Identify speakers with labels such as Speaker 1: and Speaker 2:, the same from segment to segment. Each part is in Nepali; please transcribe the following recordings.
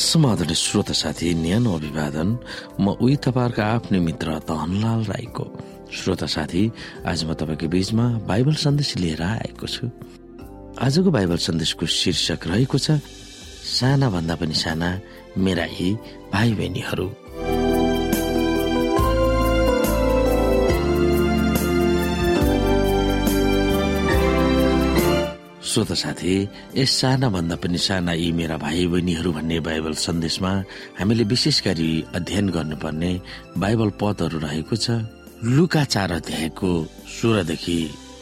Speaker 1: समाधान श्रोता साथी न्यानो अभिवादन। म उही तपाईँहरूको आफ्नै मित्र दहनलाल राईको। श्रोता साथी आज म तपाईँको बीचमा बाइबल सन्देश लिएर आएको छु। आजको बाइबल सन्देशको शीर्षक रहेको छ साना भन्दा पनि साना मेरा यी भाइ बहिनीहरू श्रोत साथी यस साना भन्दा पनि साना यी मेरा भाइ बहिनीहरू भन्ने बाइबल सन्देशमा हामीले विशेष गरी अध्ययन गर्नुपर्ने बाइबल पदहरू रहेको छ। लुका चार अध्यायको सोह्रदेखि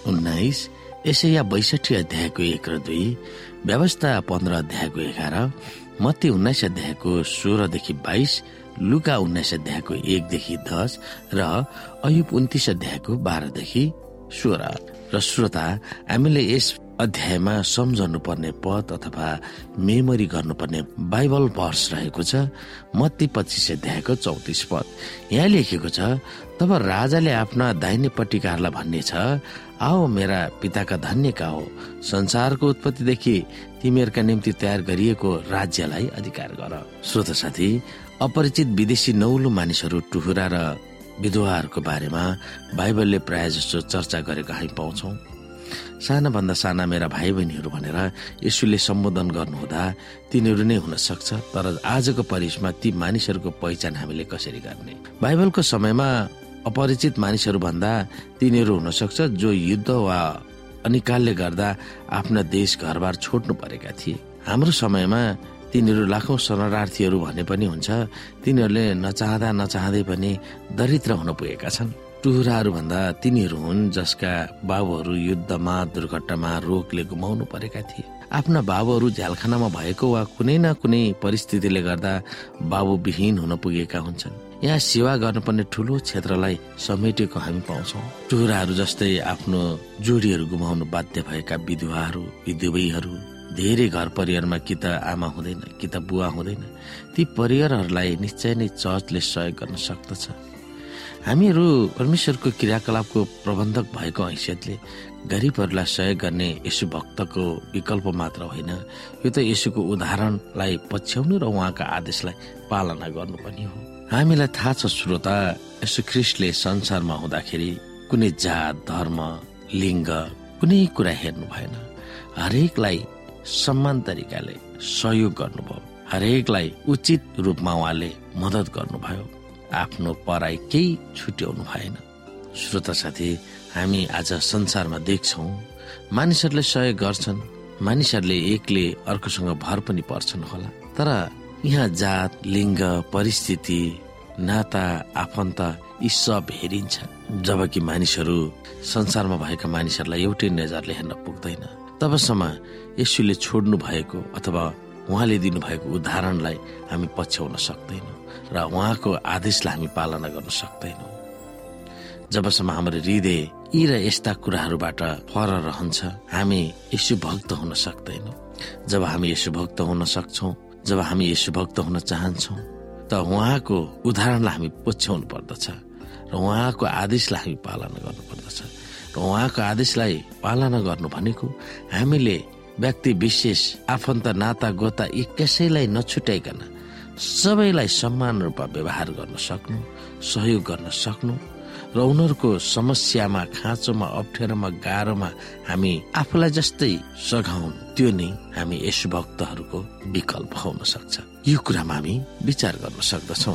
Speaker 1: उन्नाइस यसैया बैसठी अध्यायको एक र दुई व्यवस्था पन्ध्र अध्यायको एघार मत्ती उन्नाइस अध्यायको सोह्रदेखि बाइस लुका उन्नाइस अध्यायको एकदेखि दस र अयुब उन्तिस अध्यायको बाह्रदेखि सोह्र। र श्रोता हामीले यस अध्यायमा सम्झनु पर्ने पद अथवा मेमोरी गर्नुपर्ने बाइबल वर्ष रहेको छ मत्ती पच्चिस अध्यायको चौतिस पद। यहाँ लेखेको छ तब राजाले आफ्ना दाहिनेपट्टिकारलाई भन्ने छ आओ मेरा पिताका धन्यका हो संसारको उत्पत्तिदेखि तिमीहरूका निम्ति तयार गरिएको राज्यलाई अधिकार गर। श्रोत साथी अपरिचित विदेशी नौलो मानिसहरू टुहुरा र विधवाहरूको बारेमा बाइबलले प्रायः जसो चर्चा गरेको हामी पाउँछौ। साना भन्दा साना मेरा भाइ बहिनीहरू भनेर यसुले सम्बोधन गर्नुहुँदा तिनीहरू नै हुन सक्छ तर आजको परिसमा ती मानिसहरूको पहिचान हामीले कसरी गर्ने? बाइबलको समयमा अपरिचित मानिसहरू भन्दा तिनीहरू हुन सक्छ जो युद्ध वा अनिकालले गर्दा आफ्ना देश घरबार छोड्नु परेका थिए। हाम्रो समयमा तिनीहरू लाखौं शरणार्थीहरू भने पनि हुन्छ तिनीहरूले नचाहँदा नचाहँदै पनि दरिद्र हुन पुगेका छन्। टुहुराहरू भन्दा तिनीहरू हुन् जसका बाबुहरू युद्धमा दुर्घटनामा रोगले गुमाउनु परेका थिए। आफ्ना बाबुहरू झ्यालखानामा भएको वा कुनै न कुनै परिस्थितिले गर्दा बाबु विहीन हुन पुगेका हुन्छन्। यहाँ सेवा गर्नुपर्ने ठुलो क्षेत्रलाई समेटेको हामी पाउँछौ। टुहुराहरू जस्तै आफ्नो जोडीहरू गुमाउनु बाध्य भएका विधवाहरू विधुवैहरू धेरै घर परिवारमा कि त आमा हुँदैन कि त बुवा हुँदैन ती परिवारहरूलाई निश्चय नै चर्चले सहयोग गर्न सक्दछ। हामीहरू परमेश्वरको क्रियाकलापको प्रबन्धक भएको हैसियतले गरिबहरूलाई सहयोग गर्ने यसु भक्तको विकल्प मात्र होइन यो त यसुको उदाहरणलाई पछ्याउनु र उहाँका आदेशलाई पालना गर्नु पनि हो। हामीलाई थाहा छ श्रोता यसु ख्रिस्टले संसारमा हुँदाखेरि कुनै जात धर्म लिङ्ग कुनै कुरा हेर्नु भएन। हरेकलाई सम्मान तरिकाले सहयोग गर्नुभयो। हरेकलाई उचित रूपमा उहाँले मदत गर्नुभयो। आफ्नो पराई केही छुट्याउनु भएन। श्रोता साथी हामी आज संसारमा देख्छौ मानिसहरूले सहयोग गर्छन् मानिसहरूले एकले अर्कोसँग भर पनि पर्छन् होला। तर यहाँ जात लिङ्ग परिस्थिति नाता आफन्त यी सब हेरिन्छ जबकि मानिसहरू संसारमा भएका मानिसहरूलाई एउटै नजरले हेर्न पुग्दैन। तबसम्म यसुले छोड्नु भएको अथवा उहाँले दिनुभएको उदाहरणलाई हामी पछ्याउन सक्दैनौँ र उहाँको आदेशलाई हामी पालना गर्न सक्दैनौँ। जबसम्म हाम्रो हृदय यी र यस्ता कुराहरूबाट फर रहन्छ हामी यसु भक्त हुन सक्दैनौँ। जब हामी यसु भक्त हुन सक्छौ जब हामी यसु भक्त हुन चाहन्छौ त उहाँको उदाहरणलाई हामी पछ्याउनु पर्दछ र उहाँको आदेशलाई हामी पालना गर्नु पर्दछ। र उहाँको आदेशलाई पालना गर्नु भनेको हामीले व्यक्ति विशेष आफन्त नाता गोता यी कसैलाई नछुट्याइकन सबैलाई समान रूपमा व्यवहार गर्न सक्नु सहयोग गर्न सक्नु र उनीहरूको समस्यामा खाँचोमा अप्ठ्यारोमा गाह्रोमा हामी आफूलाई जस्तै सघाउनु त्यो नै हामी यस भक्तहरूको विकल्प हुन सक्छ। यो कुरामा हामी विचार गर्न सक्दछौ।